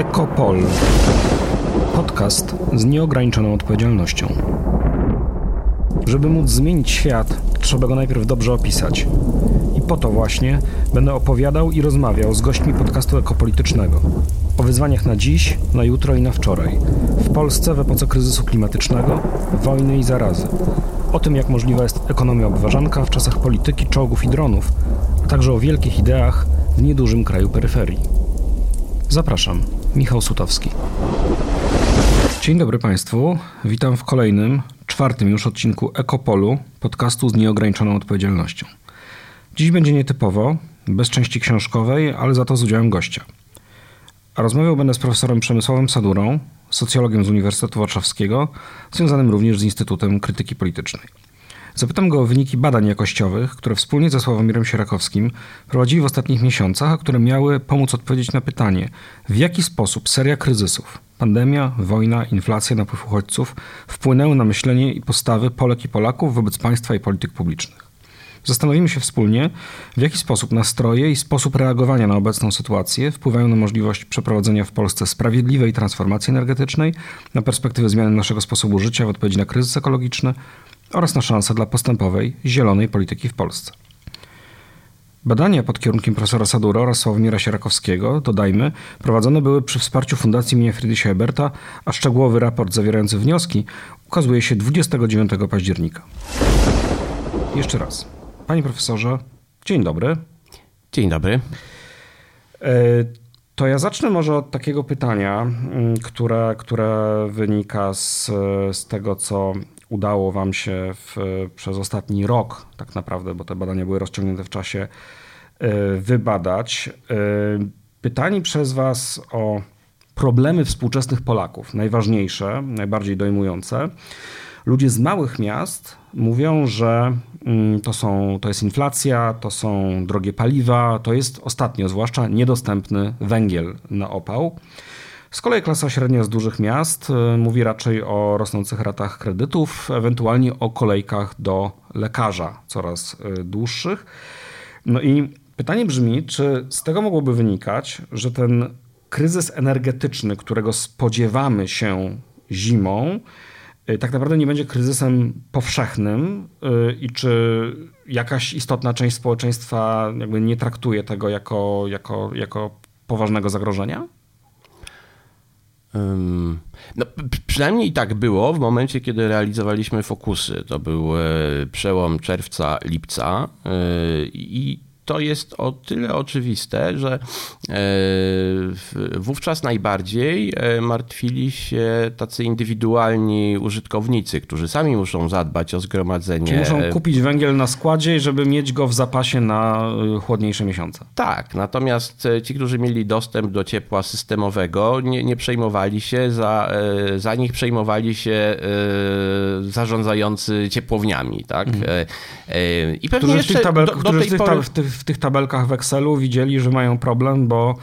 Ekopol. Podcast z nieograniczoną odpowiedzialnością. Żeby móc zmienić świat, trzeba go najpierw dobrze opisać. I po to właśnie będę opowiadał i rozmawiał z gośćmi podcastu ekopolitycznego. O wyzwaniach na dziś, na jutro i na wczoraj. W Polsce w epoce kryzysu klimatycznego, wojny i zarazy. O tym, jak możliwa jest ekonomia obważanka w czasach polityki, czołgów i dronów, a także o wielkich ideach w niedużym kraju peryferii. Zapraszam, Michał Sutowski. Dzień dobry Państwu. Witam w kolejnym, czwartym już odcinku Ekopolu, podcastu z nieograniczoną odpowiedzialnością. Dziś będzie nietypowo, bez części książkowej, ale za to z udziałem gościa. A rozmawiał będę z profesorem Przemysławem Sadurą, socjologiem z Uniwersytetu Warszawskiego, związanym również z Instytutem Krytyki Politycznej. Zapytam go o wyniki badań jakościowych, które wspólnie ze Sławomirem Sierakowskim prowadzili w ostatnich miesiącach, a które miały pomóc odpowiedzieć na pytanie, w jaki sposób seria kryzysów pandemia, wojna, inflacja, napływ uchodźców wpłynęły na myślenie i postawy Polek i Polaków wobec państwa i polityk publicznych. Zastanowimy się wspólnie, w jaki sposób nastroje i sposób reagowania na obecną sytuację wpływają na możliwość przeprowadzenia w Polsce sprawiedliwej transformacji energetycznej, na perspektywę zmiany naszego sposobu życia w odpowiedzi na kryzys ekologiczny oraz na szanse dla postępowej, zielonej polityki w Polsce. Badania pod kierunkiem profesora Sadura oraz Sławomira Sierakowskiego, dodajmy, prowadzone były przy wsparciu Fundacji imienia Friedricha Eberta, a szczegółowy raport zawierający wnioski ukazuje się 29 października. Jeszcze raz. Panie profesorze, dzień dobry. Dzień dobry. E, to ja zacznę może od takiego pytania, mm, które, które wynika z, z tego, co udało Wam się w, przez ostatni rok, tak naprawdę, bo te badania były rozciągnięte w czasie, e, wybadać. E, pytani przez Was o problemy współczesnych Polaków, najważniejsze, najbardziej dojmujące. Ludzie z małych miast mówią, że mm, to, są, to jest inflacja, to są drogie paliwa, to jest ostatnio zwłaszcza niedostępny węgiel na opał. Z kolei klasa średnia z dużych miast y, mówi raczej o rosnących ratach kredytów, ewentualnie o kolejkach do lekarza coraz y, dłuższych. No i pytanie brzmi, czy z tego mogłoby wynikać, że ten kryzys energetyczny, którego spodziewamy się zimą, y, tak naprawdę nie będzie kryzysem powszechnym i czy jakaś istotna część społeczeństwa jakby nie traktuje tego jako, jako, jako poważnego zagrożenia? No, przynajmniej tak było w momencie, kiedy realizowaliśmy fokusy. To był e, przełom czerwca, lipca e, i to jest o tyle oczywiste, że e, wówczas najbardziej e, martwili się tacy indywidualni użytkownicy, którzy sami muszą zadbać o zgromadzenie. Czyli muszą kupić węgiel na składzie, żeby mieć go w zapasie na e, chłodniejsze miesiące. Tak, natomiast ci, którzy mieli dostęp do ciepła systemowego, nie, nie przejmowali się, za, za nich przejmowali się zarządzający ciepłowniami. Tak? Mhm. I pewnie którzy jeszcze tych, tabel, do, do tej pory... w, tych, w tych tabelkach w Excelu widzieli, że mają problem, bo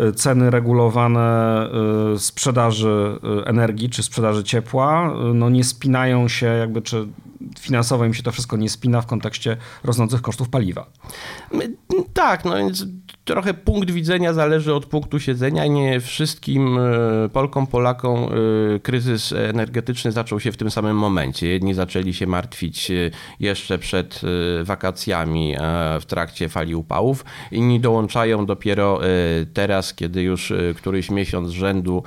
y, ceny regulowane y, sprzedaży y, energii czy sprzedaży ciepła no nie spinają się jakby, czy finansowo im się to wszystko nie spina w kontekście rosnących kosztów paliwa. Tak, no więc trochę punkt widzenia zależy od punktu siedzenia. Nie wszystkim e, Polkom, Polakom e, kryzys energetyczny zaczął się w tym samym momencie. Jedni zaczęli się martwić e, jeszcze przed wakacjami w trakcie fali upałów, inni dołączają dopiero teraz, kiedy już któryś miesiąc z rzędu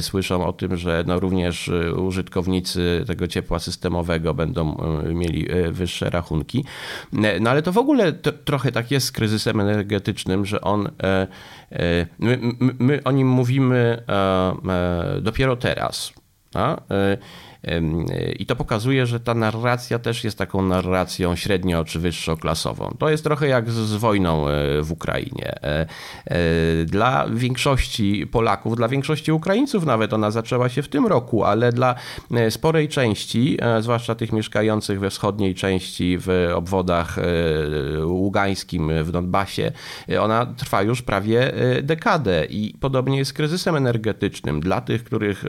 słyszą o tym, że no również użytkownicy tego ciepła systemowego będą mieli wyższe rachunki. No ale to w ogóle trochę tak jest z kryzysem energetycznym, że on, e, e, my, my o nim mówimy e, dopiero teraz. A? I to pokazuje, że ta narracja też jest taką narracją średnio czy wyższoklasową. To jest trochę jak z wojną e, w Ukrainie. E, e, dla większości Polaków, dla większości Ukraińców nawet ona zaczęła się w tym roku, ale dla sporej części, zwłaszcza tych mieszkających we wschodniej części, w obwodach ługańskim, w Donbasie, ona trwa już prawie dekadę i podobnie jest z kryzysem energetycznym. Dla tych, których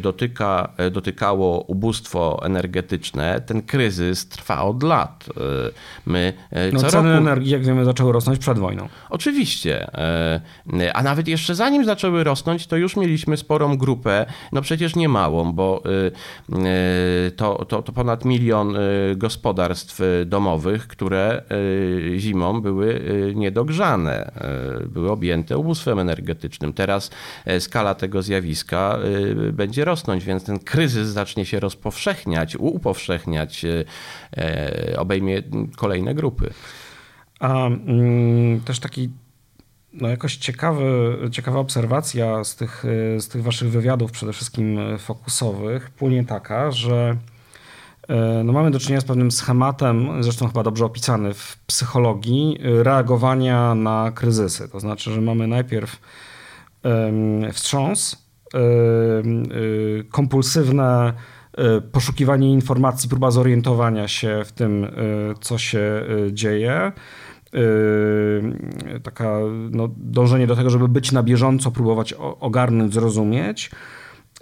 dotyka, dotyka spotkało ubóstwo energetyczne, ten kryzys trwa od lat. My no, co ceny roku... energii, jak wiemy, zaczęły rosnąć przed wojną. Oczywiście. A nawet jeszcze zanim zaczęły rosnąć, to już mieliśmy sporą grupę, no przecież nie małą, bo to, to, to ponad milion gospodarstw domowych, które zimą były niedogrzane, były objęte ubóstwem energetycznym. Teraz skala tego zjawiska będzie rosnąć, więc ten kryzys zacznie się rozpowszechniać, upowszechniać, obejmie kolejne grupy. A mm, też taki no jakoś ciekawy, ciekawa obserwacja z tych, z tych waszych wywiadów, przede wszystkim fokusowych, płynie taka, że no mamy do czynienia z pewnym schematem, zresztą chyba dobrze opisany w psychologii, reagowania na kryzysy. To znaczy, że mamy najpierw wstrząs, kompulsywne poszukiwanie informacji, próba zorientowania się w tym, co się dzieje. Taka no, dążenie do tego, żeby być na bieżąco, próbować ogarnąć, zrozumieć.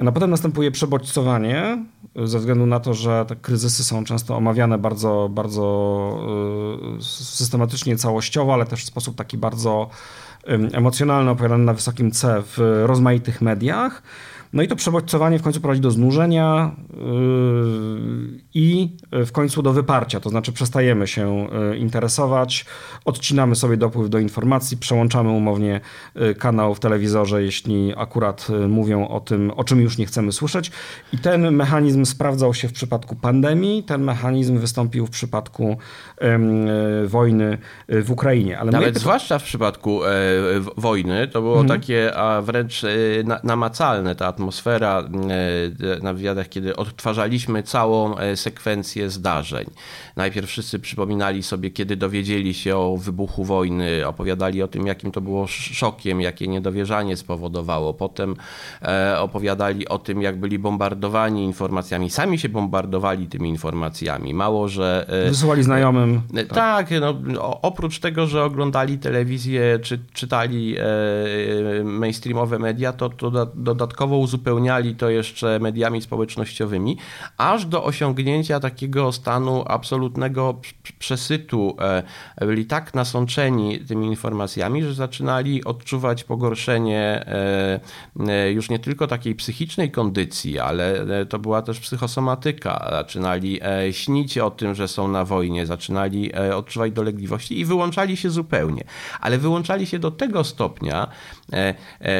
No potem następuje przebodźcowanie, ze względu na to, że te kryzysy są często omawiane bardzo, bardzo systematycznie, całościowo, ale też w sposób taki bardzo emocjonalny, opowiadany na wysokim C w rozmaitych mediach. No i to przebodźcowanie w końcu prowadzi do znużenia yy, i w końcu do wyparcia, to znaczy przestajemy się yy, interesować, odcinamy sobie dopływ do informacji, przełączamy umownie yy, kanał w telewizorze, jeśli akurat mówią o tym, o czym już nie chcemy słyszeć. I ten mechanizm sprawdzał się w przypadku pandemii, ten mechanizm wystąpił w przypadku wojny w Ukrainie. Ale Nawet zwłaszcza w przypadku e, wojny to było mhm. takie a wręcz e, namacalne ta atmosfera atmosfera e, na wywiadach, kiedy odtwarzaliśmy całą e, sekwencję zdarzeń. Najpierw wszyscy przypominali sobie, kiedy dowiedzieli się o wybuchu wojny, opowiadali o tym, jakim to było szokiem, jakie niedowierzanie spowodowało. Potem e, opowiadali o tym, jak byli bombardowani informacjami. Sami się bombardowali tymi informacjami. Mało, że. Wysyłali znajomym. Tak, tak no, oprócz tego, że oglądali telewizję, czy czytali mainstreamowe media, to, to dodatkowo uzupełniali to jeszcze mediami społecznościowymi, aż do osiągnięcia takiego stanu absolutnego przesytu. E, byli tak nasączeni tymi informacjami, że zaczynali odczuwać pogorszenie e, e, już nie tylko takiej psychicznej kondycji, ale to była też psychosomatyka. Zaczynali śnić o tym, że są na wojnie, zaczynali odczuwać dolegliwości i wyłączali się zupełnie. Ale wyłączali się do tego stopnia,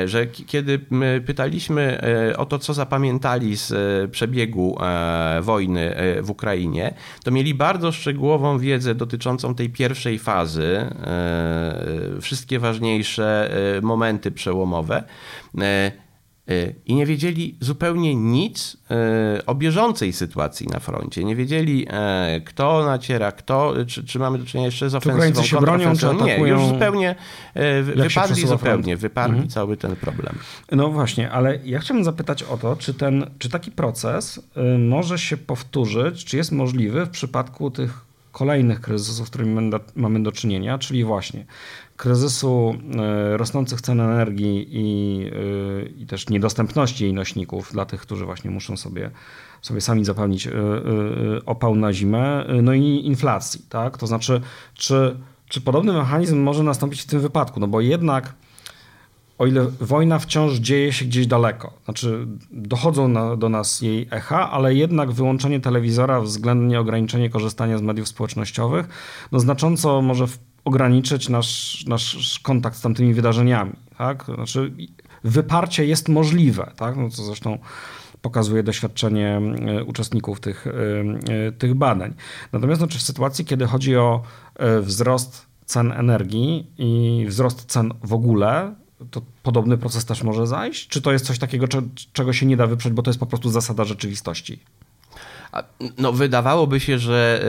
że kiedy pytaliśmy o to, co zapamiętali z e, przebiegu e, wojny w Ukrainie, to mieli bardzo szczegółową wiedzę dotyczącą tej pierwszej fazy, wszystkie ważniejsze momenty przełomowe i nie wiedzieli zupełnie nic e, o bieżącej sytuacji na froncie. Nie wiedzieli, e, kto naciera, kto, czy, czy mamy do czynienia jeszcze z ofensywą, czy się bronią, czy atakują? Nie, już zupełnie e, wypadli zupełnie, wypadli mhm. cały ten problem. No właśnie, ale ja chciałbym zapytać o to, czy, ten, czy taki proces może się powtórzyć, czy jest możliwy w przypadku tych kolejnych kryzysów, z którymi mamy do czynienia, czyli właśnie kryzysu e, rosnących cen energii i, e, i też niedostępności jej nośników dla tych, którzy właśnie muszą sobie, sobie sami zapełnić e, opał na zimę, no i inflacji. Tak? To znaczy, czy, czy podobny mechanizm może nastąpić w tym wypadku? No bo jednak o ile wojna wciąż dzieje się gdzieś daleko, znaczy dochodzą na, do nas jej echa, ale jednak wyłączenie telewizora, względnie ograniczenie korzystania z mediów społecznościowych, no znacząco może ograniczyć nasz, nasz kontakt z tamtymi wydarzeniami. Tak? Znaczy, wyparcie jest możliwe, tak? no, co zresztą pokazuje doświadczenie e, uczestników tych, e, e, tych badań. Natomiast no, czy w sytuacji, kiedy chodzi o wzrost cen energii i wzrost cen w ogóle, to podobny proces też może zajść? Czy to jest coś takiego, czego się nie da wyprzeć, bo to jest po prostu zasada rzeczywistości? No wydawałoby się, że...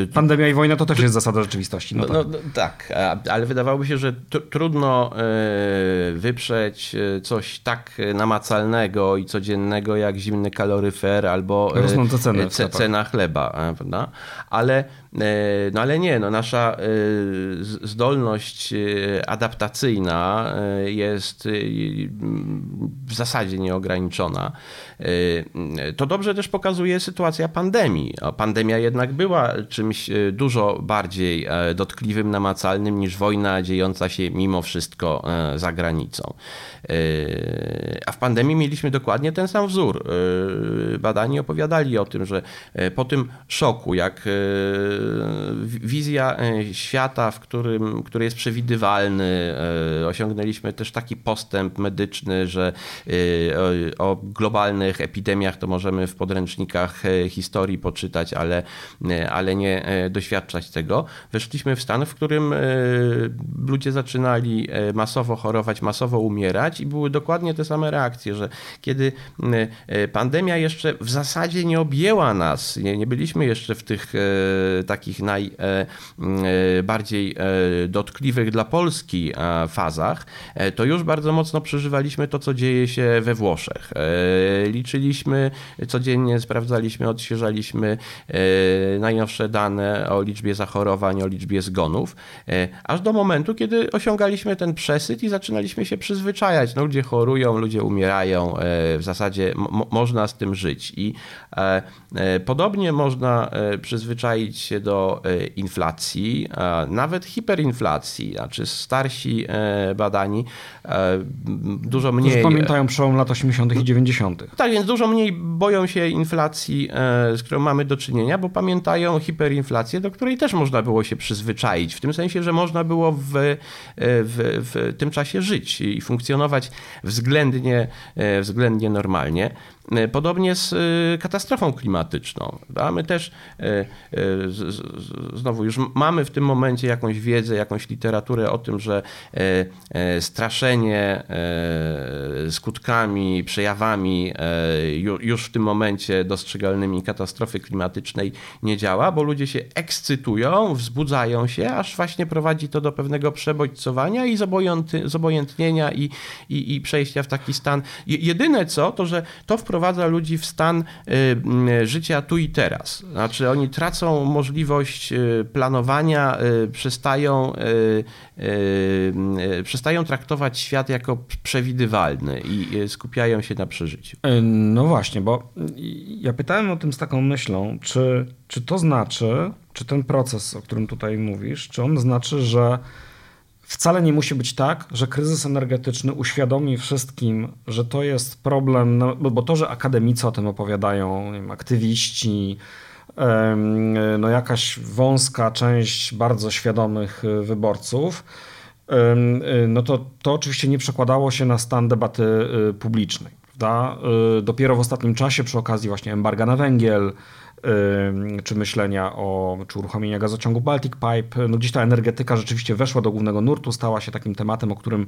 Yy... Pandemia i wojna to też jest zasada rzeczywistości. No, no, tak. No, tak, ale wydawałoby się, że trudno yy, wyprzeć coś tak namacalnego i codziennego jak zimny kaloryfer albo Rosnące ceny cena chleba, prawda? Ale no ale nie, no nasza zdolność adaptacyjna jest w zasadzie nieograniczona. To dobrze też pokazuje sytuacja pandemii. Pandemia jednak była czymś dużo bardziej dotkliwym, namacalnym niż wojna dziejąca się mimo wszystko za granicą. A w pandemii mieliśmy dokładnie ten sam wzór. Badani opowiadali o tym, że po tym szoku, jak wizja e, świata, w którym, który jest przewidywalny. E, osiągnęliśmy też taki postęp medyczny, że e, o globalnych epidemiach to możemy w podręcznikach historii poczytać, ale, ale nie doświadczać tego. Weszliśmy w stan, w którym ludzie zaczynali masowo chorować, masowo umierać i były dokładnie te same reakcje, że kiedy pandemia jeszcze w zasadzie nie objęła nas, nie, nie byliśmy jeszcze w tych takich najbardziej e, e, dotkliwych dla Polski e, fazach, to już bardzo mocno przeżywaliśmy to, co dzieje się we Włoszech. Liczyliśmy codziennie, sprawdzaliśmy, odświeżaliśmy najnowsze dane o liczbie zachorowań, o liczbie zgonów, aż do momentu, kiedy osiągaliśmy ten przesyt i zaczynaliśmy się przyzwyczajać. No, ludzie chorują, ludzie umierają, w zasadzie można z tym żyć. I podobnie można przyzwyczaić się do E, inflacji, nawet hiperinflacji, znaczy starsi e, badani e, dużo mniej... Już pamiętają przełom lat 80. i 90. Tak, więc dużo mniej boją się inflacji, z którą mamy do czynienia, bo pamiętają hiperinflację, do której też można było się przyzwyczaić, w tym sensie, że można było w, w, w tym czasie żyć i funkcjonować względnie, względnie normalnie. E, podobnie z e, katastrofą klimatyczną. A my też e, znowu już mamy w tym momencie jakąś wiedzę, jakąś literaturę o tym, że straszenie skutkami, przejawami już w tym momencie dostrzegalnymi katastrofy klimatycznej nie działa, bo ludzie się ekscytują, wzbudzają się, aż właśnie prowadzi to do pewnego przebodźcowania i zobojętnienia i, i, i przejścia w taki stan. Jedyne co, to że to wprowadza wprowadza ludzi w stan y, życia tu i teraz. Znaczy oni tracą możliwość y, planowania, y, przestają, przestają traktować świat jako przewidywalny i skupiają się na przeżyciu. No właśnie, bo ja pytałem o tym z taką myślą, czy, czy to znaczy, czy ten proces, o którym tutaj mówisz, czy on znaczy, że Wcale nie musi być tak, że kryzys energetyczny uświadomi wszystkim, że to jest problem, no, bo to, że akademicy o tym opowiadają, wiem, aktywiści, no jakaś wąska część bardzo świadomych y, wyborców, y, no to, to oczywiście nie przekładało się na stan debaty y, publicznej. Prawda? Dopiero w ostatnim czasie przy okazji właśnie embarga na węgiel, czy myślenia o, czy uruchomienia gazociągu Baltic Pipe. No gdzieś ta energetyka rzeczywiście weszła do głównego nurtu, stała się takim tematem, o którym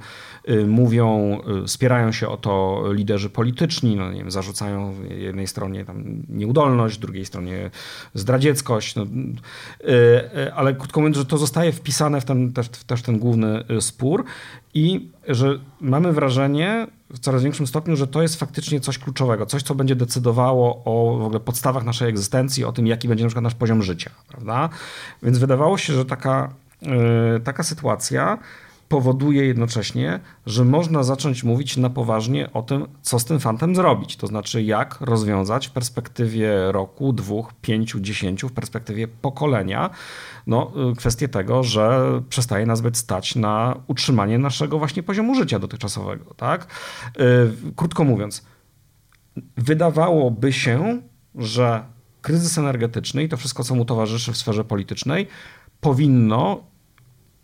y, mówią, y, spierają się o to liderzy polityczni, no nie wiem, zarzucają jednej stronie tam nieudolność, drugiej stronie zdradzieckość, no, y, ale krótko mówiąc, że to zostaje wpisane w ten, też, też ten główny spór i że mamy wrażenie w coraz większym stopniu, że to jest faktycznie coś kluczowego, coś, co będzie decydowało o w ogóle podstawach naszej egzystencji, o tym, jaki będzie na przykład nasz poziom życia, prawda? Więc wydawało się, że taka, yy, taka sytuacja powoduje jednocześnie, że można zacząć mówić na poważnie o tym, co z tym fantem zrobić. To znaczy, jak rozwiązać w perspektywie roku, dwóch, pięciu, dziesięciu, w perspektywie pokolenia, no, y, kwestię tego, że przestaje nas być stać na utrzymanie naszego właśnie poziomu życia dotychczasowego. Tak? Y, krótko mówiąc, wydawałoby się, że kryzys energetyczny i to wszystko, co mu towarzyszy w sferze politycznej, powinno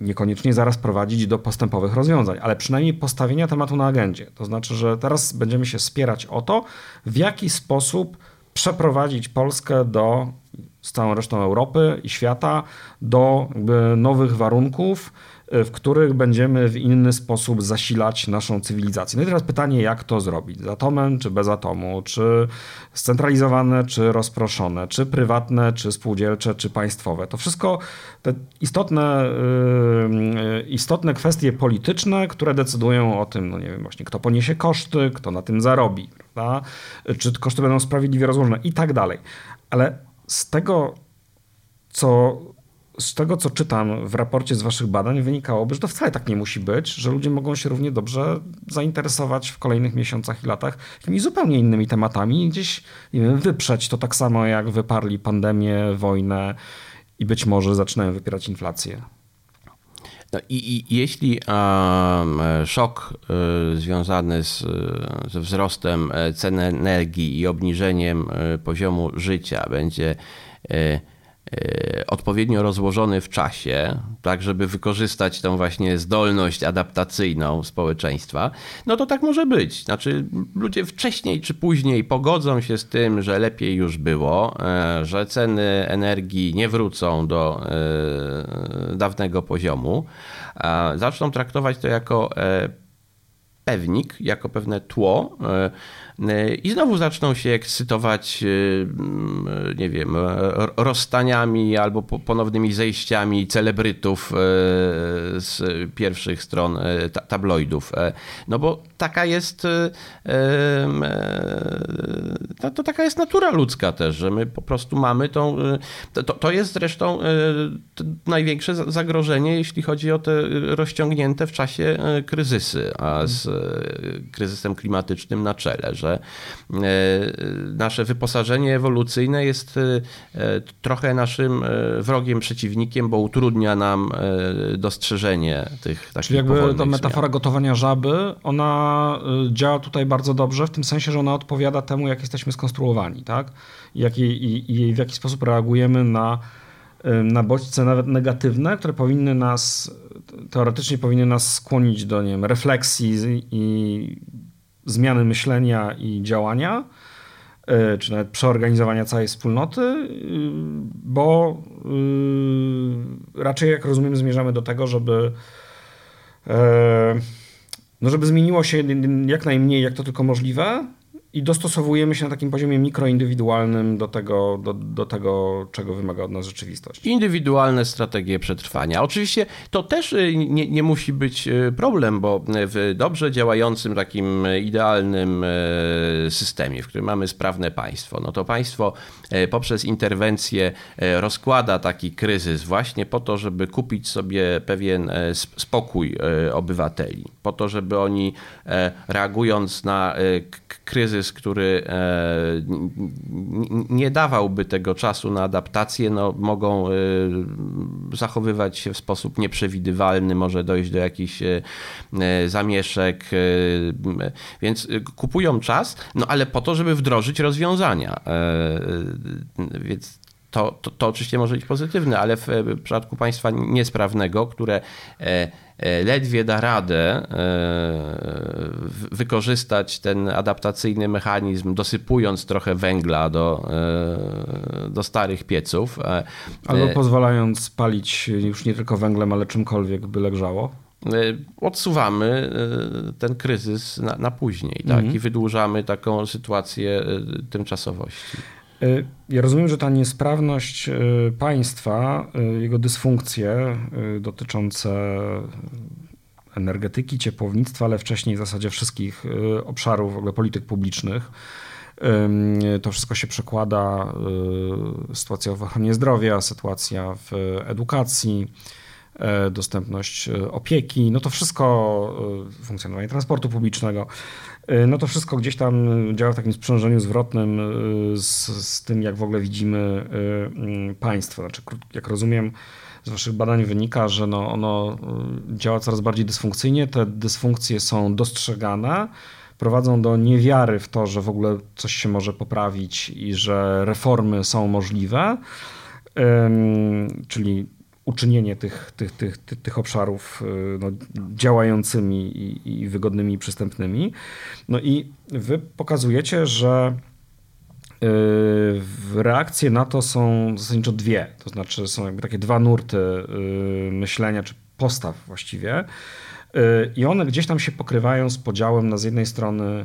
niekoniecznie zaraz prowadzić do postępowych rozwiązań, ale przynajmniej postawienia tematu na agendzie. To znaczy, że teraz będziemy się spierać o to, w jaki sposób przeprowadzić Polskę do, z całą resztą Europy i świata do nowych warunków, w których będziemy w inny sposób zasilać naszą cywilizację. No i teraz pytanie, jak to zrobić? Z atomem czy bez atomu? Czy scentralizowane, czy rozproszone? Czy prywatne, czy spółdzielcze, czy państwowe? To wszystko te istotne, yy, istotne kwestie polityczne, które decydują o tym, no nie wiem, właśnie kto poniesie koszty, kto na tym zarobi, prawda? czy koszty będą sprawiedliwie rozłożone i tak dalej. Ale z tego, co z tego, co czytam w raporcie z waszych badań, wynikałoby, że to wcale tak nie musi być, że ludzie mogą się równie dobrze zainteresować w kolejnych miesiącach i latach jakimiś zupełnie innymi tematami i gdzieś nie wiem, wyprzeć to tak samo, jak wyparli pandemię, wojnę i być może zaczynają wypierać inflację. No i, i jeśli um, szok y, związany z, ze wzrostem e, cen energii i obniżeniem y, poziomu życia będzie y, odpowiednio rozłożony w czasie, tak żeby wykorzystać tą właśnie zdolność adaptacyjną społeczeństwa, no to tak może być. Znaczy ludzie wcześniej czy później pogodzą się z tym, że lepiej już było, e, że ceny energii nie wrócą do e, dawnego poziomu. Zaczną traktować to jako e, pewnik, jako pewne tło i znowu zaczną się ekscytować, y, mm, nie wiem, rozstaniami albo ponownymi zejściami celebrytów y, z pierwszych stron y, tabloidów. E, no bo taka jest, to, to taka jest natura ludzka też, że my po prostu mamy tą, to, to jest zresztą największe zagrożenie, jeśli chodzi o te rozciągnięte w czasie kryzysy, a z kryzysem klimatycznym na czele, że e, nasze wyposażenie ewolucyjne jest e, trochę naszym e, wrogiem, przeciwnikiem, bo utrudnia nam dostrzeżenie tych takich Czyli jakby ta metafora zmian. gotowania żaby, ona działa tutaj bardzo dobrze, w tym sensie, że ona odpowiada temu, jak jesteśmy skonstruowani, tak? I, jak, i, i w jaki sposób reagujemy na na bodźce nawet negatywne, które powinny nas, teoretycznie powinny nas skłonić do nie wiem, refleksji i zmiany myślenia i działania, e, czy nawet przeorganizowania całej wspólnoty, e, bo e, raczej, jak rozumiem, zmierzamy do tego, żeby no żeby zmieniło się jak najmniej, jak to tylko możliwe, i dostosowujemy się na takim poziomie mikroindywidualnym do tego, do, do tego, czego wymaga od nas rzeczywistość. Indywidualne strategie przetrwania. Oczywiście to też y, nie, nie musi być y, problem, bo w dobrze działającym takim idealnym y, systemie, w którym mamy sprawne państwo, no to państwo poprzez interwencję rozkłada taki kryzys właśnie po to, żeby kupić sobie pewien spokój obywateli, po to, żeby oni reagując na kryzys, który e, nie dawałby tego czasu na adaptację, no, mogą e, zachowywać się w sposób nieprzewidywalny, może dojść do jakichś e, zamieszek, więc kupują czas, no ale po to, żeby wdrożyć rozwiązania. Więc to, to, to oczywiście może być pozytywne, ale w przypadku państwa niesprawnego, które ledwie da radę e, wykorzystać ten adaptacyjny mechanizm, dosypując trochę węgla do, e, do starych pieców. Albo pozwalając palić już nie tylko węglem, ale czymkolwiek by grzało odsuwamy ten kryzys na, na później tak? Mhm. i wydłużamy taką sytuację tymczasowości. Ja rozumiem, że ta niesprawność y, państwa, y, jego dysfunkcje dotyczące energetyki, ciepłownictwa, ale wcześniej w zasadzie wszystkich obszarów w ogóle polityk publicznych, to wszystko się przekłada, sytuacja w ochronie zdrowia, sytuacja w edukacji, dostępność opieki, no to wszystko, funkcjonowanie transportu publicznego, E, no to wszystko gdzieś tam działa w takim sprzężeniu zwrotnym e, z, z tym, jak w ogóle widzimy e, mm, państwo. Znaczy, jak rozumiem, z waszych badań wynika, że no ono działa coraz bardziej dysfunkcyjnie, te dysfunkcje są dostrzegane, prowadzą do niewiary w to, że w ogóle coś się może poprawić i że reformy są możliwe. Czyli uczynienie tych, tych, tych, tych, obszarów y, no, działającymi i, i wygodnymi i przystępnymi. No i wy pokazujecie, że y, reakcje na to są zasadniczo dwie. To znaczy są jakby takie dwa nurty y, myślenia czy postaw właściwie. I one gdzieś tam się pokrywają z podziałem na z jednej strony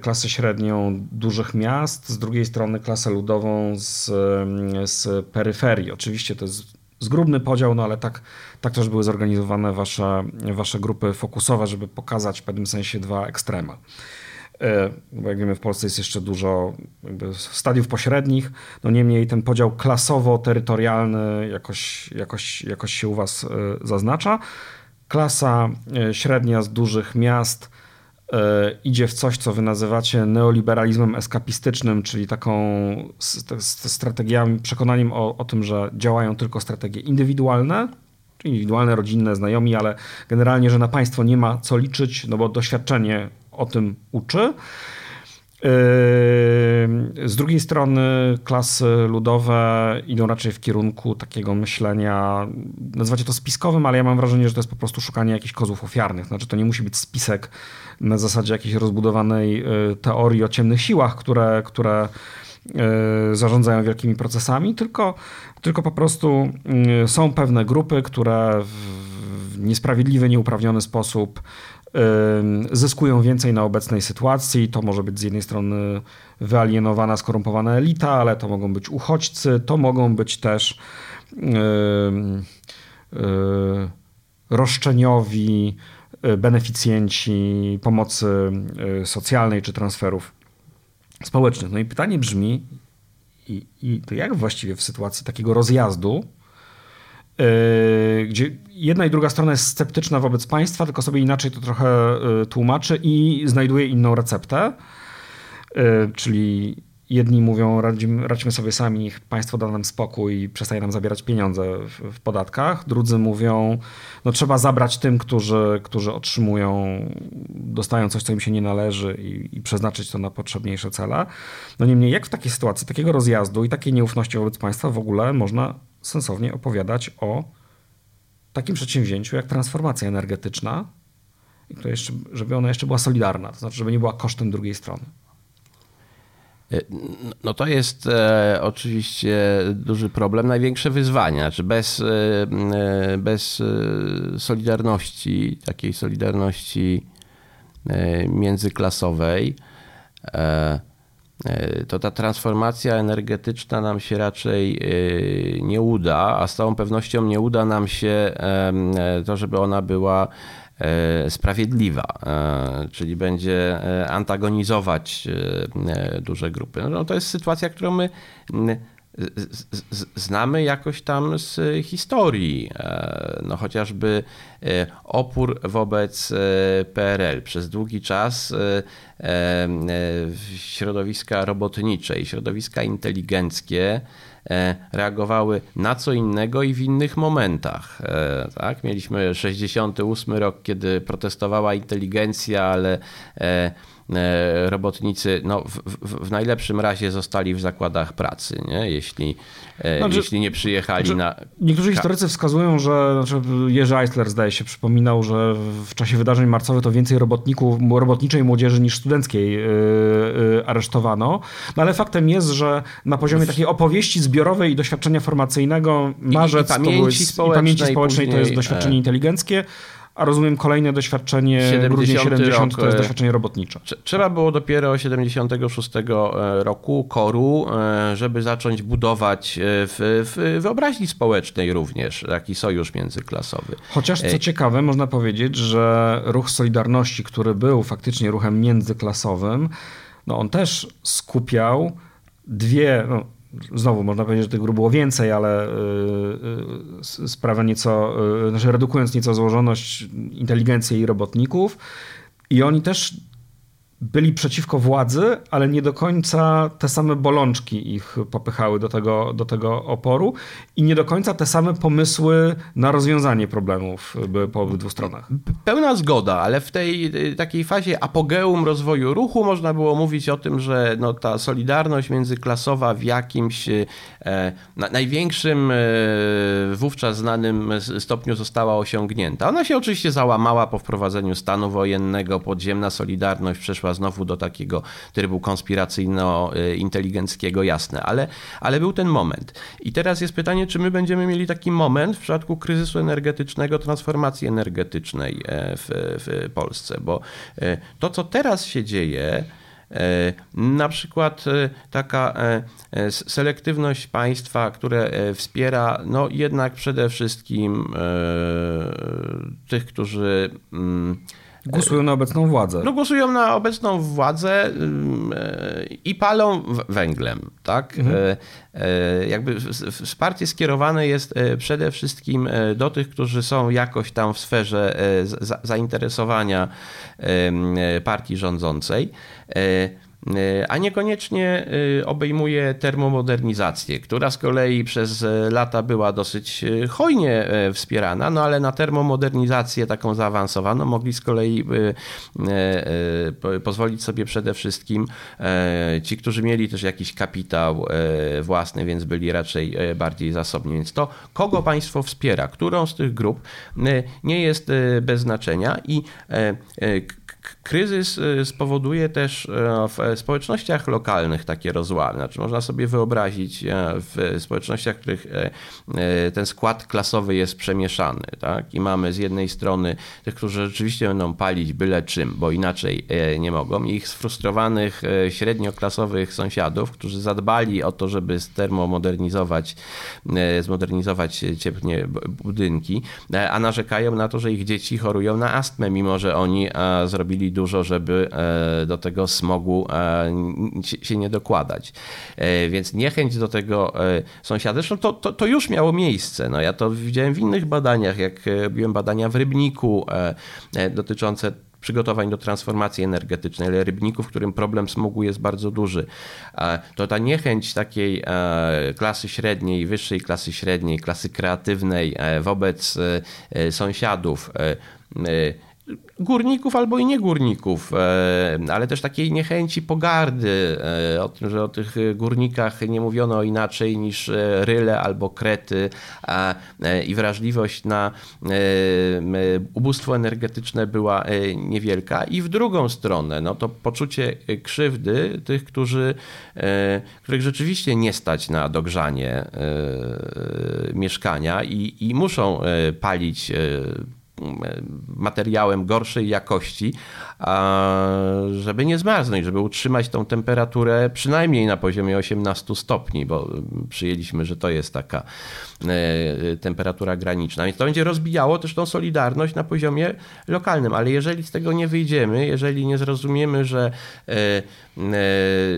klasę średnią dużych miast, z drugiej strony klasę ludową z, z peryferii. Oczywiście to jest zgrubny podział, no ale tak, tak też były zorganizowane wasze, wasze grupy fokusowe, żeby pokazać w pewnym sensie dwa ekstrema. E, bo jak wiemy, w Polsce jest jeszcze dużo stadiów pośrednich. No niemniej ten podział klasowo-terytorialny jakoś, jakoś, jakoś się u Was e, zaznacza. Klasa e, średnia z dużych miast idzie w coś, co wy nazywacie neoliberalizmem eskapistycznym, czyli taką strategiami, przekonaniem o, o tym, że działają tylko strategie indywidualne, czyli indywidualne, rodzinne, znajomi, ale generalnie, że na państwo nie ma co liczyć, no bo doświadczenie o tym uczy. Yy, z drugiej strony klasy ludowe idą raczej w kierunku takiego myślenia, nazywacie to spiskowym, ale ja mam wrażenie, że to jest po prostu szukanie jakichś kozłów ofiarnych. Znaczy to nie musi być spisek na zasadzie jakiejś rozbudowanej yy, teorii o ciemnych siłach, które, które yy, zarządzają wielkimi procesami, tylko, tylko po prostu są pewne grupy, które w niesprawiedliwy, nieuprawniony sposób zyskują więcej na obecnej sytuacji. To może być z jednej strony wyalienowana, skorumpowana elita, ale to mogą być uchodźcy, to mogą być też roszczeniowi y, beneficjenci pomocy y, socjalnej czy transferów społecznych. No i pytanie brzmi, i, i to jak właściwie w sytuacji takiego rozjazdu gdzie jedna i druga strona jest sceptyczna wobec państwa, tylko sobie inaczej to trochę yy, tłumaczy i znajduje inną receptę. Yy, czyli jedni mówią, radźmy, radźmy sobie sami, niech państwo da nam spokój i przestaje nam zabierać pieniądze w, w, podatkach. Drudzy mówią, no trzeba zabrać tym, którzy, którzy otrzymują, dostają coś, co im się nie należy i, i przeznaczyć to na potrzebniejsze cele. No niemniej, jak w takiej sytuacji, takiego rozjazdu i takiej nieufności wobec państwa w ogóle można sensownie opowiadać o takim przedsięwzięciu jak transformacja energetyczna, jeszcze, żeby ona jeszcze była solidarna, to znaczy, żeby nie była kosztem drugiej strony. E, no to jest e, oczywiście duży problem, największe wyzwanie. Znaczy bez, e, bez solidarności, takiej solidarności międzyklasowej, to ta transformacja energetyczna nam się raczej e, nie uda, a z całą pewnością nie uda nam się e, to, żeby ona była sprawiedliwa, czyli będzie antagonizować duże grupy. No to jest sytuacja, którą my znamy jakoś tam z historii. No chociażby opór wobec PRL przez długi czas E, środowiska robotnicze i środowiska inteligenckie e, reagowały na co innego i w innych momentach. E, tak? Mieliśmy 68 rok, kiedy protestowała inteligencja, ale E, robotnicy no, w, w, w, najlepszym razie zostali w zakładach pracy, nie? Jeśli, e, znaczy, jeśli nie przyjechali znaczy, na... Niektórzy historycy wskazują, że znaczy Jerzy Eisler zdaje się przypominał, że w czasie wydarzeń marcowych to więcej robotników, robotniczej młodzieży niż studenckiej yy, yy, aresztowano. No ale faktem jest, że na poziomie takiej opowieści zbiorowej i doświadczenia formacyjnego marzec I, i pamięci, to były, społecznej, i pamięci społecznej później, to jest doświadczenie inteligentskie a rozumiem kolejne doświadczenie, 70 grudzień 70 rok, to jest e, doświadczenie robotnicze. Trzeba było dopiero 76 e, roku koru, e, żeby zacząć budować w, w wyobraźni społecznej również taki sojusz międzyklasowy. Chociaż co ciekawe, można powiedzieć, że ruch Solidarności, który był faktycznie ruchem międzyklasowym, no on też skupiał dwie, no, znowu można powiedzieć, że tych grup było więcej, ale yy, sprawia nieco, yy, znaczy redukując nieco złożoność inteligencji i robotników. I oni też byli przeciwko władzy, ale nie do końca te same bolączki ich popychały do tego, do tego oporu i nie do końca te same pomysły na rozwiązanie problemów były po obydwu stronach. Pełna zgoda, ale w tej takiej fazie apogeum rozwoju ruchu można było mówić o tym, że no, ta solidarność międzyklasowa w jakimś e, na, największym e, wówczas znanym stopniu została osiągnięta. Ona się oczywiście załamała po wprowadzeniu stanu wojennego, podziemna solidarność przeszła chyba znowu do takiego trybu konspiracyjno-inteligenckiego, jasne, ale, ale był ten moment. I teraz jest pytanie, czy my będziemy mieli taki moment w przypadku kryzysu energetycznego, transformacji energetycznej w, w Polsce, bo to, co teraz się dzieje, E, na przykład e, taka e, selektywność państwa, które wspiera no jednak przede wszystkim tych, którzy mm, Głosują na obecną władzę. No głosują na obecną władzę mm, i palą węglem, tak? Mhm. Jakby wsparcie skierowane jest przede wszystkim do tych, którzy są jakoś tam w sferze zainteresowania partii rządzącej. E, a niekoniecznie e, obejmuje termomodernizację, która z kolei przez lata była dosyć e, hojnie wspierana, no ale na termomodernizację taką zaawansowaną mogli z kolei pozwolić sobie przede wszystkim ci, którzy mieli też jakiś kapitał własny, więc byli raczej bardziej zasobni. Więc to, kogo państwo wspiera, którą z tych grup, nie jest bez znaczenia i Kryzys y, spowoduje też e, w społecznościach lokalnych takie rozłamy. Znaczy, można sobie wyobrazić e, w społecznościach, w których e, ten skład klasowy jest przemieszany. Tak? I mamy z jednej strony tych, którzy rzeczywiście będą palić byle czym, bo inaczej nie mogą, i ich sfrustrowanych średnioklasowych sąsiadów, którzy zadbali o to, żeby termomodernizować, zmodernizować cieplnie budynki, a narzekają na to, że ich dzieci chorują na astmę, mimo że oni zrobili żeby e, do tego smogu e, się nie dokładać. E, więc niechęć do tego sąsiada, zresztą to, to, to już miało miejsce. No, ja to widziałem w innych badaniach, jak robiłem badania w Rybniku dotyczące przygotowań do transformacji energetycznej, ale rybników, w którym problem smogu jest bardzo duży. To ta niechęć takiej klasy średniej, wyższej klasy średniej, klasy kreatywnej wobec sąsiadów, górników albo i nie górników, e, ale też takiej niechęci pogardy e, o tym, że o tych górnikach nie mówiono inaczej niż e, ryle albo krety i wrażliwość na ubóstwo energetyczne była niewielka. I w drugą stronę, no to poczucie krzywdy tych, którzy, których rzeczywiście nie stać na dogrzanie mieszkania i, i muszą palić materiałem gorszej jakości, żeby nie zmarznąć, żeby utrzymać tą temperaturę przynajmniej na poziomie 18 stopni, bo przyjęliśmy, że to jest taka e, temperatura graniczna. Więc to będzie rozbijało też tą solidarność na poziomie lokalnym, ale jeżeli z tego nie wyjdziemy, jeżeli nie zrozumiemy, że e, e,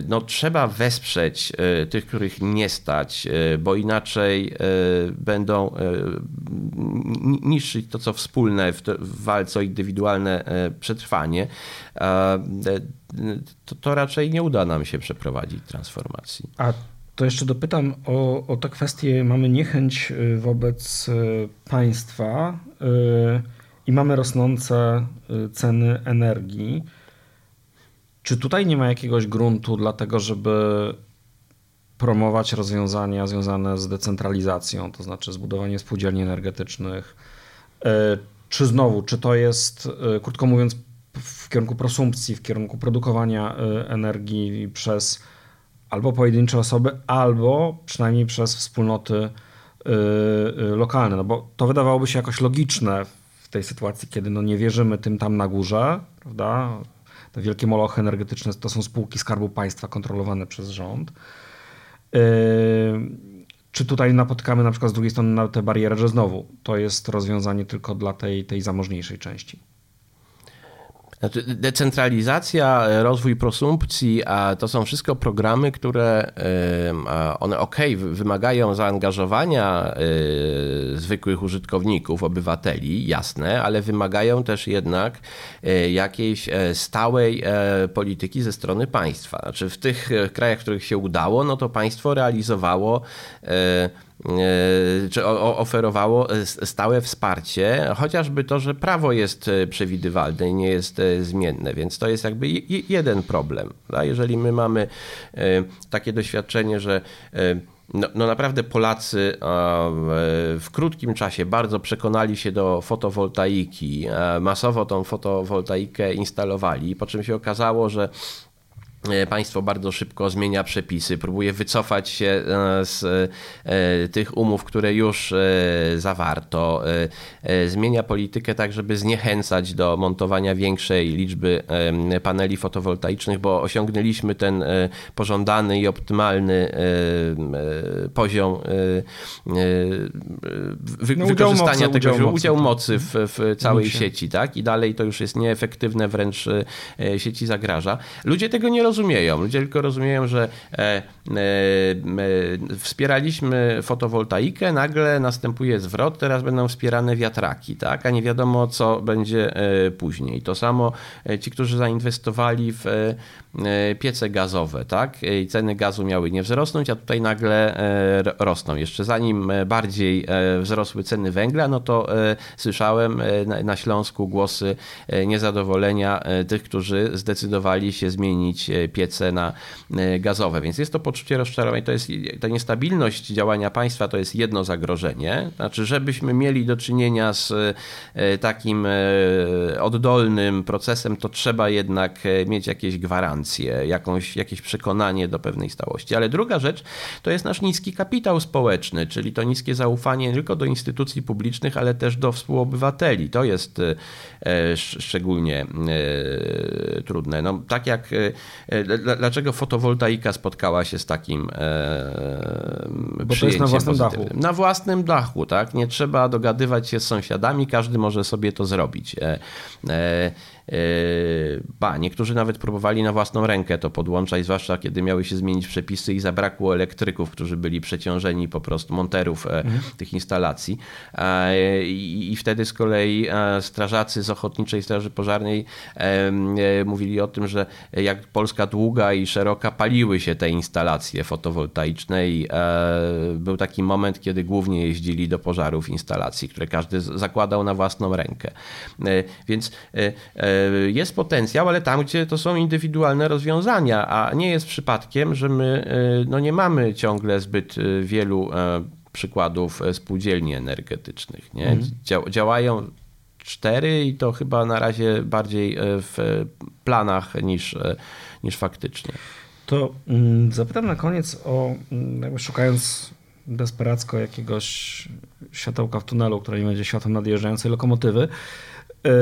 no, trzeba wesprzeć tych, których nie stać, bo inaczej będą niszczyć to, co wspólne w, walce o indywidualne przetrwanie, E, to, to raczej nie uda nam się przeprowadzić transformacji. A to jeszcze dopytam o, o tę kwestię. Mamy niechęć y, wobec państwa i mamy rosnące ceny energii. Czy tutaj nie ma jakiegoś gruntu dlatego, żeby promować rozwiązania związane z decentralizacją, to znaczy zbudowanie spółdzielni energetycznych? Czy znowu, czy to jest, krótko mówiąc, w kierunku prosumpcji, w kierunku produkowania y, energii przez albo pojedyncze osoby, albo przynajmniej przez wspólnoty lokalne. No bo to wydawałoby się jakoś logiczne w tej sytuacji, kiedy no nie wierzymy tym tam na górze, prawda? Te wielkie molochy energetyczne to są spółki Skarbu Państwa kontrolowane przez rząd. Czy tutaj napotkamy na przykład z drugiej strony na tę barierę, że znowu to jest rozwiązanie tylko dla tej, tej zamożniejszej części? Znaczy, decentralizacja, rozwój prosumpcji, a to są wszystko programy, które one ok, wymagają zaangażowania e, zwykłych użytkowników, obywateli, jasne, ale wymagają też jednak e, jakiejś e, stałej polityki ze strony państwa. Znaczy w tych krajach, w których się udało, no to państwo realizowało E, czy oferowało e, stałe wsparcie, chociażby to, że prawo jest e, przewidywalne i nie jest zmienne, więc to jest jakby jeden problem. Jeżeli my mamy takie doświadczenie, że no, no naprawdę Polacy w krótkim czasie bardzo przekonali się do fotowoltaiki, masowo tą fotowoltaikę instalowali, po czym się okazało, że E, państwo bardzo szybko zmienia przepisy, próbuje wycofać się e, z e, tych umów, które już zawarto, zmienia politykę tak, żeby zniechęcać do montowania większej liczby paneli fotowoltaicznych, bo osiągnęliśmy ten pożądany i optymalny poziom wy no, wykorzystania mocy, tego, udział, udział mocy w, w całej sieci, tak? I dalej to już jest nieefektywne, wręcz sieci zagraża. Ludzie tego nie rozumieją rozumieją. Ludzie tylko rozumieją, że e, e, e, wspieraliśmy fotowoltaikę, nagle następuje zwrot, teraz będą wspierane wiatraki, tak? a nie wiadomo, co będzie później. To samo ci, którzy zainwestowali w piece gazowe, tak? I ceny gazu miały nie wzrosnąć, a tutaj nagle rosną. Jeszcze zanim bardziej wzrosły ceny węgla, no to słyszałem na Śląsku głosy niezadowolenia tych, którzy zdecydowali się zmienić piece na e, gazowe. Więc jest to poczucie rozczarowania. To jest ta niestabilność działania państwa to jest jedno zagrożenie. Znaczy, żebyśmy mieli do czynienia z e, takim e, oddolnym procesem, to trzeba jednak mieć jakieś gwarancje, jakąś, jakieś przekonanie do pewnej stałości. Ale druga rzecz to jest nasz niski kapitał społeczny, czyli to niskie zaufanie nie tylko do instytucji publicznych, ale też do współobywateli. To jest szczególnie trudne. No, tak jak dlaczego fotowoltaika spotkała się z takim e, Bo to jest na własnym pozytywnym? dachu. Na własnym dachu, tak? Nie trzeba dogadywać się z sąsiadami, każdy może sobie to zrobić. E, e, e ba, niektórzy nawet próbowali na własną rękę to podłączać, zwłaszcza kiedy miały się zmienić przepisy i zabrakło elektryków, którzy byli przeciążeni po prostu monterów mhm. tych instalacji. I wtedy z kolei strażacy z Ochotniczej Straży Pożarnej mówili o tym, że jak Polska długa i szeroka paliły się te instalacje fotowoltaiczne i e, był taki moment, kiedy głównie jeździli do pożarów instalacji, które każdy zakładał na własną rękę. E, więc e, jest potencjał, ale tam, gdzie to są indywidualne rozwiązania, a nie jest przypadkiem, że my no, nie mamy ciągle zbyt wielu przykładów spółdzielni energetycznych. Nie? Mhm. działają cztery i to chyba na razie bardziej w planach niż niż faktycznie. To mm, zapytam na koniec o, mm, jakby szukając desperacko jakiegoś światełka w tunelu, które nie będzie światłem nadjeżdżającej lokomotywy, yy,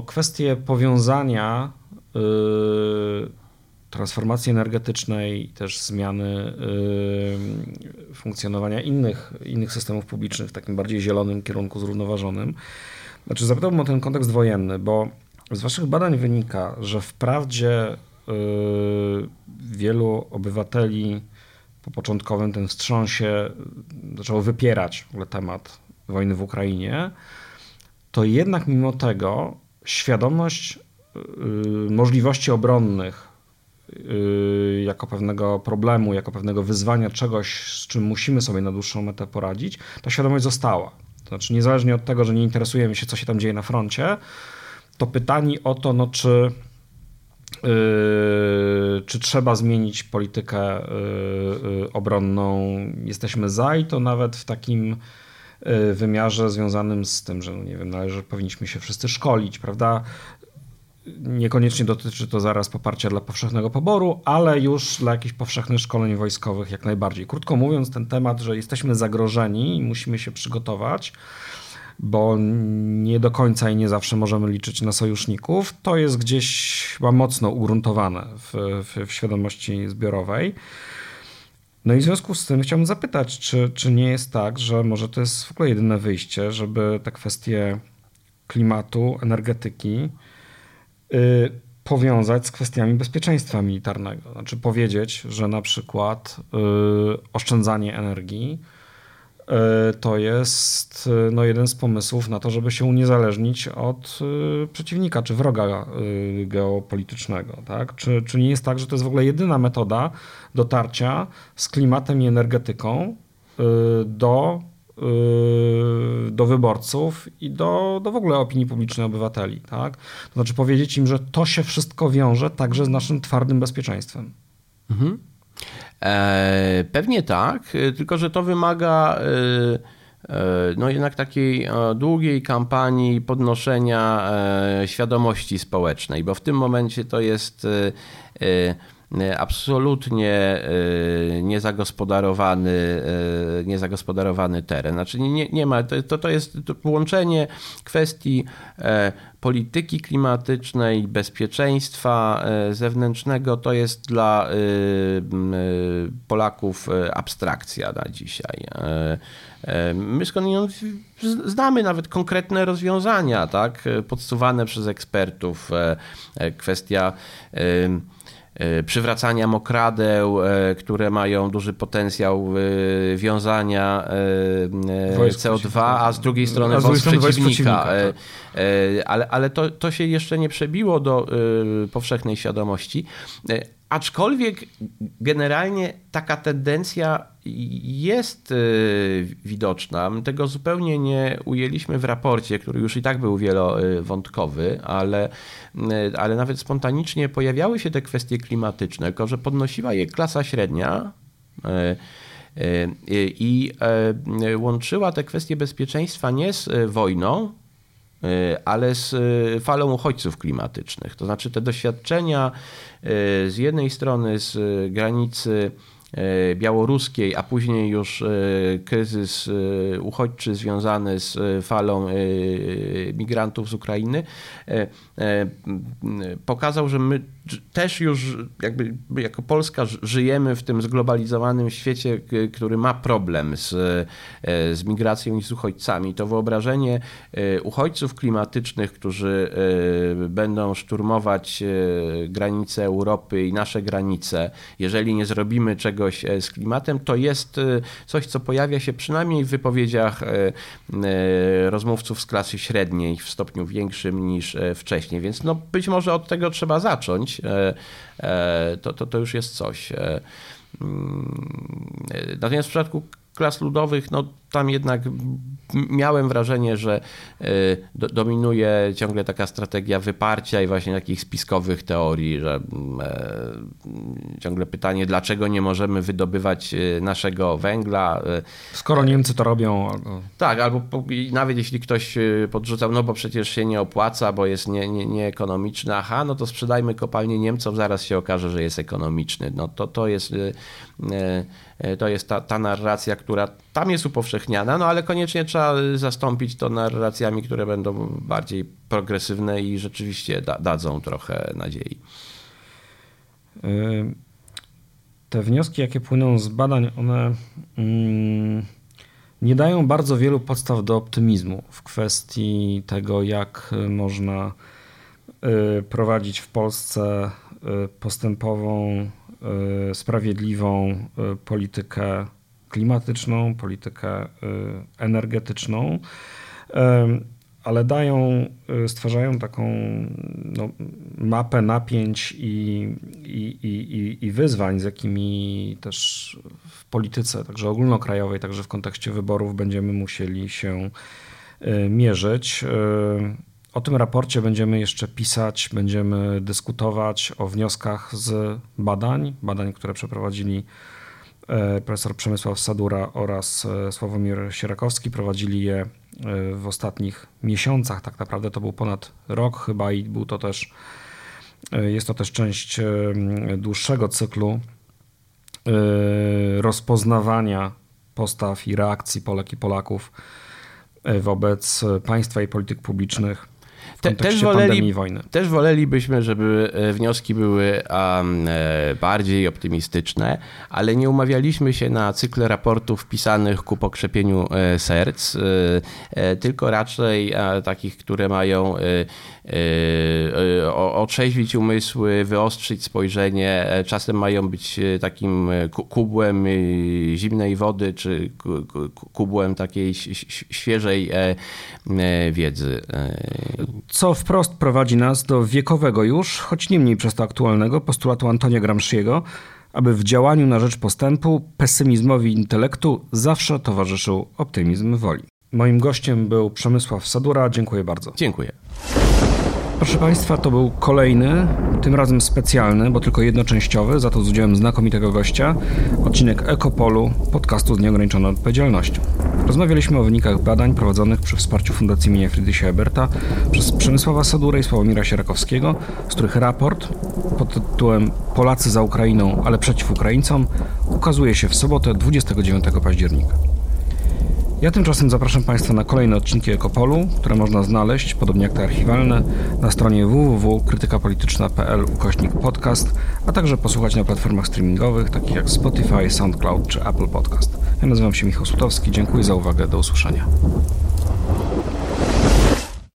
o kwestię powiązania yy, transformacji energetycznej, też zmiany yy, funkcjonowania innych, innych systemów publicznych w takim bardziej zielonym kierunku, zrównoważonym. Znaczy, zapytałbym o ten kontekst wojenny, bo z Waszych badań wynika, że wprawdzie yy, wielu obywateli po początkowym ten wstrząsie zaczęło wypierać w ogóle temat wojny w Ukrainie, to jednak mimo tego świadomość yy, możliwości obronnych yy, jako pewnego problemu, jako pewnego wyzwania, czegoś, z czym musimy sobie na dłuższą metę poradzić, ta świadomość została. To znaczy, niezależnie od tego, że nie interesujemy się, co się tam dzieje na froncie, to pytanie o to, no, czy, yy, czy trzeba zmienić politykę yy, obronną, jesteśmy za i to nawet w takim yy, wymiarze związanym z tym, że no nie wiem, należy, powinniśmy się wszyscy szkolić, prawda? Niekoniecznie dotyczy to zaraz poparcia dla powszechnego poboru, ale już dla jakichś powszechnych szkoleń wojskowych jak najbardziej. Krótko mówiąc, ten temat, że jesteśmy zagrożeni i musimy się przygotować, bo nie do końca i nie zawsze możemy liczyć na sojuszników, to jest gdzieś chyba mocno ugruntowane w, w, w świadomości zbiorowej. No i w związku z tym chciałbym zapytać, czy, czy nie jest tak, że może to jest w ogóle jedyne wyjście, żeby te kwestie klimatu, energetyki yy, powiązać z kwestiami bezpieczeństwa militarnego. Znaczy powiedzieć, że na przykład yy, oszczędzanie energii to jest e, no, jeden z pomysłów na to, żeby się uniezależnić od e, przeciwnika czy wroga geopolitycznego. Tak? Czy, czy nie jest tak, że to jest w ogóle jedyna metoda dotarcia z klimatem i energetyką do, do wyborców i do, do w ogóle opinii publicznej obywateli? Tak? To znaczy powiedzieć im, że to się wszystko wiąże także z naszym twardym bezpieczeństwem. Mhm. Pewnie tak, tylko że to wymaga no jednak takiej długiej kampanii podnoszenia świadomości społecznej, bo w tym momencie to jest E, absolutnie e, niezagospodarowany, e, niezagospodarowany teren. Znaczy nie, nie ma, to, to jest połączenie kwestii polityki klimatycznej, bezpieczeństwa zewnętrznego, to jest dla Polaków abstrakcja na dzisiaj. My skądinąd znamy nawet konkretne rozwiązania, tak, podsuwane przez ekspertów. Kwestia E, przywracania mokradeł, e, które mają duży potencjał e, wiązania CO2, a z drugiej strony a woz przeciwnika. przeciwnika tak. Ale, ale to, to się jeszcze nie przebiło do powszechnej świadomości. Aczkolwiek generalnie taka tendencja jest widoczna. My tego zupełnie nie ujęliśmy w raporcie, który już i tak był wielowątkowy, ale E, ale nawet spontanicznie pojawiały się te kwestie klimatyczne, tylko że podnosiła je klasa średnia e, i łączyła te kwestie bezpieczeństwa nie z wojną, ale z falą uchodźców klimatycznych. To znaczy te doświadczenia z jednej strony z granicy białoruskiej, a później już e, kryzys e, uchodźczy związany z falą migrantów z Ukrainy, pokazał, że my też już jakby jako Polska żyjemy w tym zglobalizowanym świecie, który ma problem z, z migracją i z uchodźcami. To wyobrażenie uchodźców klimatycznych, którzy będą szturmować granice Europy i nasze granice, jeżeli nie zrobimy czegoś czegoś e, z klimatem, to jest e, coś, co pojawia się przynajmniej w wypowiedziach e, rozmówców z klasy średniej w stopniu większym niż wcześniej. Więc no, być może od tego trzeba zacząć. To, to, to już jest coś. Mm, natomiast w przypadku klas ludowych, no tam jednak miałem wrażenie, że y, dominuje ciągle taka strategia wyparcia i właśnie takich spiskowych teorii, że e, ciągle pytanie, dlaczego nie możemy wydobywać y, naszego węgla. Skoro Niemcy to robią. Albo... Tak, albo nawet jeśli ktoś podrzucał, no bo przecież się nie opłaca, bo jest nie, nie, nieekonomiczny, aha, no to sprzedajmy kopalnię Niemcom, zaraz się okaże, że jest ekonomiczny. No to, to jest, to jest ta, ta narracja, która tam jest upowszechniana, no ale koniecznie trzeba zastąpić to narracjami, które będą bardziej progresywne i rzeczywiście da, dadzą trochę nadziei. Te wnioski, jakie płyną z badań, one mm, nie dają bardzo wielu podstaw do optymizmu w kwestii tego, jak można y, prowadzić w Polsce postępową, sprawiedliwą politykę klimatyczną, politykę y, energetyczną, ale dają, stwarzają taką no, mapę napięć i, i, i, i wyzwań, z jakimi też w polityce, także ogólnokrajowej, także w kontekście wyborów będziemy musieli się mierzyć. O tym raporcie będziemy jeszcze pisać, będziemy dyskutować o wnioskach z badań, badań, które przeprowadzili E, profesor Przemysław Sadura oraz e, Sławomir Sierakowski prowadzili je e, w ostatnich miesiącach. Tak naprawdę to był ponad rok chyba i był to też, jest to też część dłuższego cyklu rozpoznawania postaw i reakcji Polek i Polaków wobec państwa i polityk publicznych Te, też woleli, wojny. Też wolelibyśmy, żeby e, wnioski były um, bardziej optymistyczne, ale nie umawialiśmy się na cykle raportów pisanych ku pokrzepieniu e, serc, tylko raczej takich, które mają otrzeźwić umysły, wyostrzyć spojrzenie. Czasem mają być takim kubłem zimnej wody, czy kubłem takiej świeżej wiedzy co wprost prowadzi nas do wiekowego już, choć nie mniej przez to aktualnego, postulatu Antonia Gramsciego, aby w działaniu na rzecz postępu pesymizmowi intelektu zawsze towarzyszył optymizm woli. Moim gościem był Przemysław Sadura. Dziękuję bardzo. Dziękuję. Proszę Państwa, to był kolejny, tym razem specjalny, bo tylko jednoczęściowy, za to z udziałem znakomitego gościa, odcinek Ekopolu, podcastu z nieograniczoną odpowiedzialnością. Rozmawialiśmy o wynikach badań prowadzonych przy wsparciu Fundacji imienia Friedricha Eberta przez Przemysława Sadurę i Sławomira Sierakowskiego, z których raport pod tytułem Polacy za Ukrainą, ale przeciw Ukraińcom ukazuje się w sobotę 29 października. Ja tymczasem zapraszam Państwa na kolejne odcinki Ekopolu, które można znaleźć, podobnie jak te archiwalne, na stronie www.krytykapolityczna.pl ukośnik podcast, a także posłuchać na platformach streamingowych takich jak Spotify, SoundCloud czy Apple Podcast. Ja nazywam się Michał Sutowski, dziękuję za uwagę, do usłyszenia.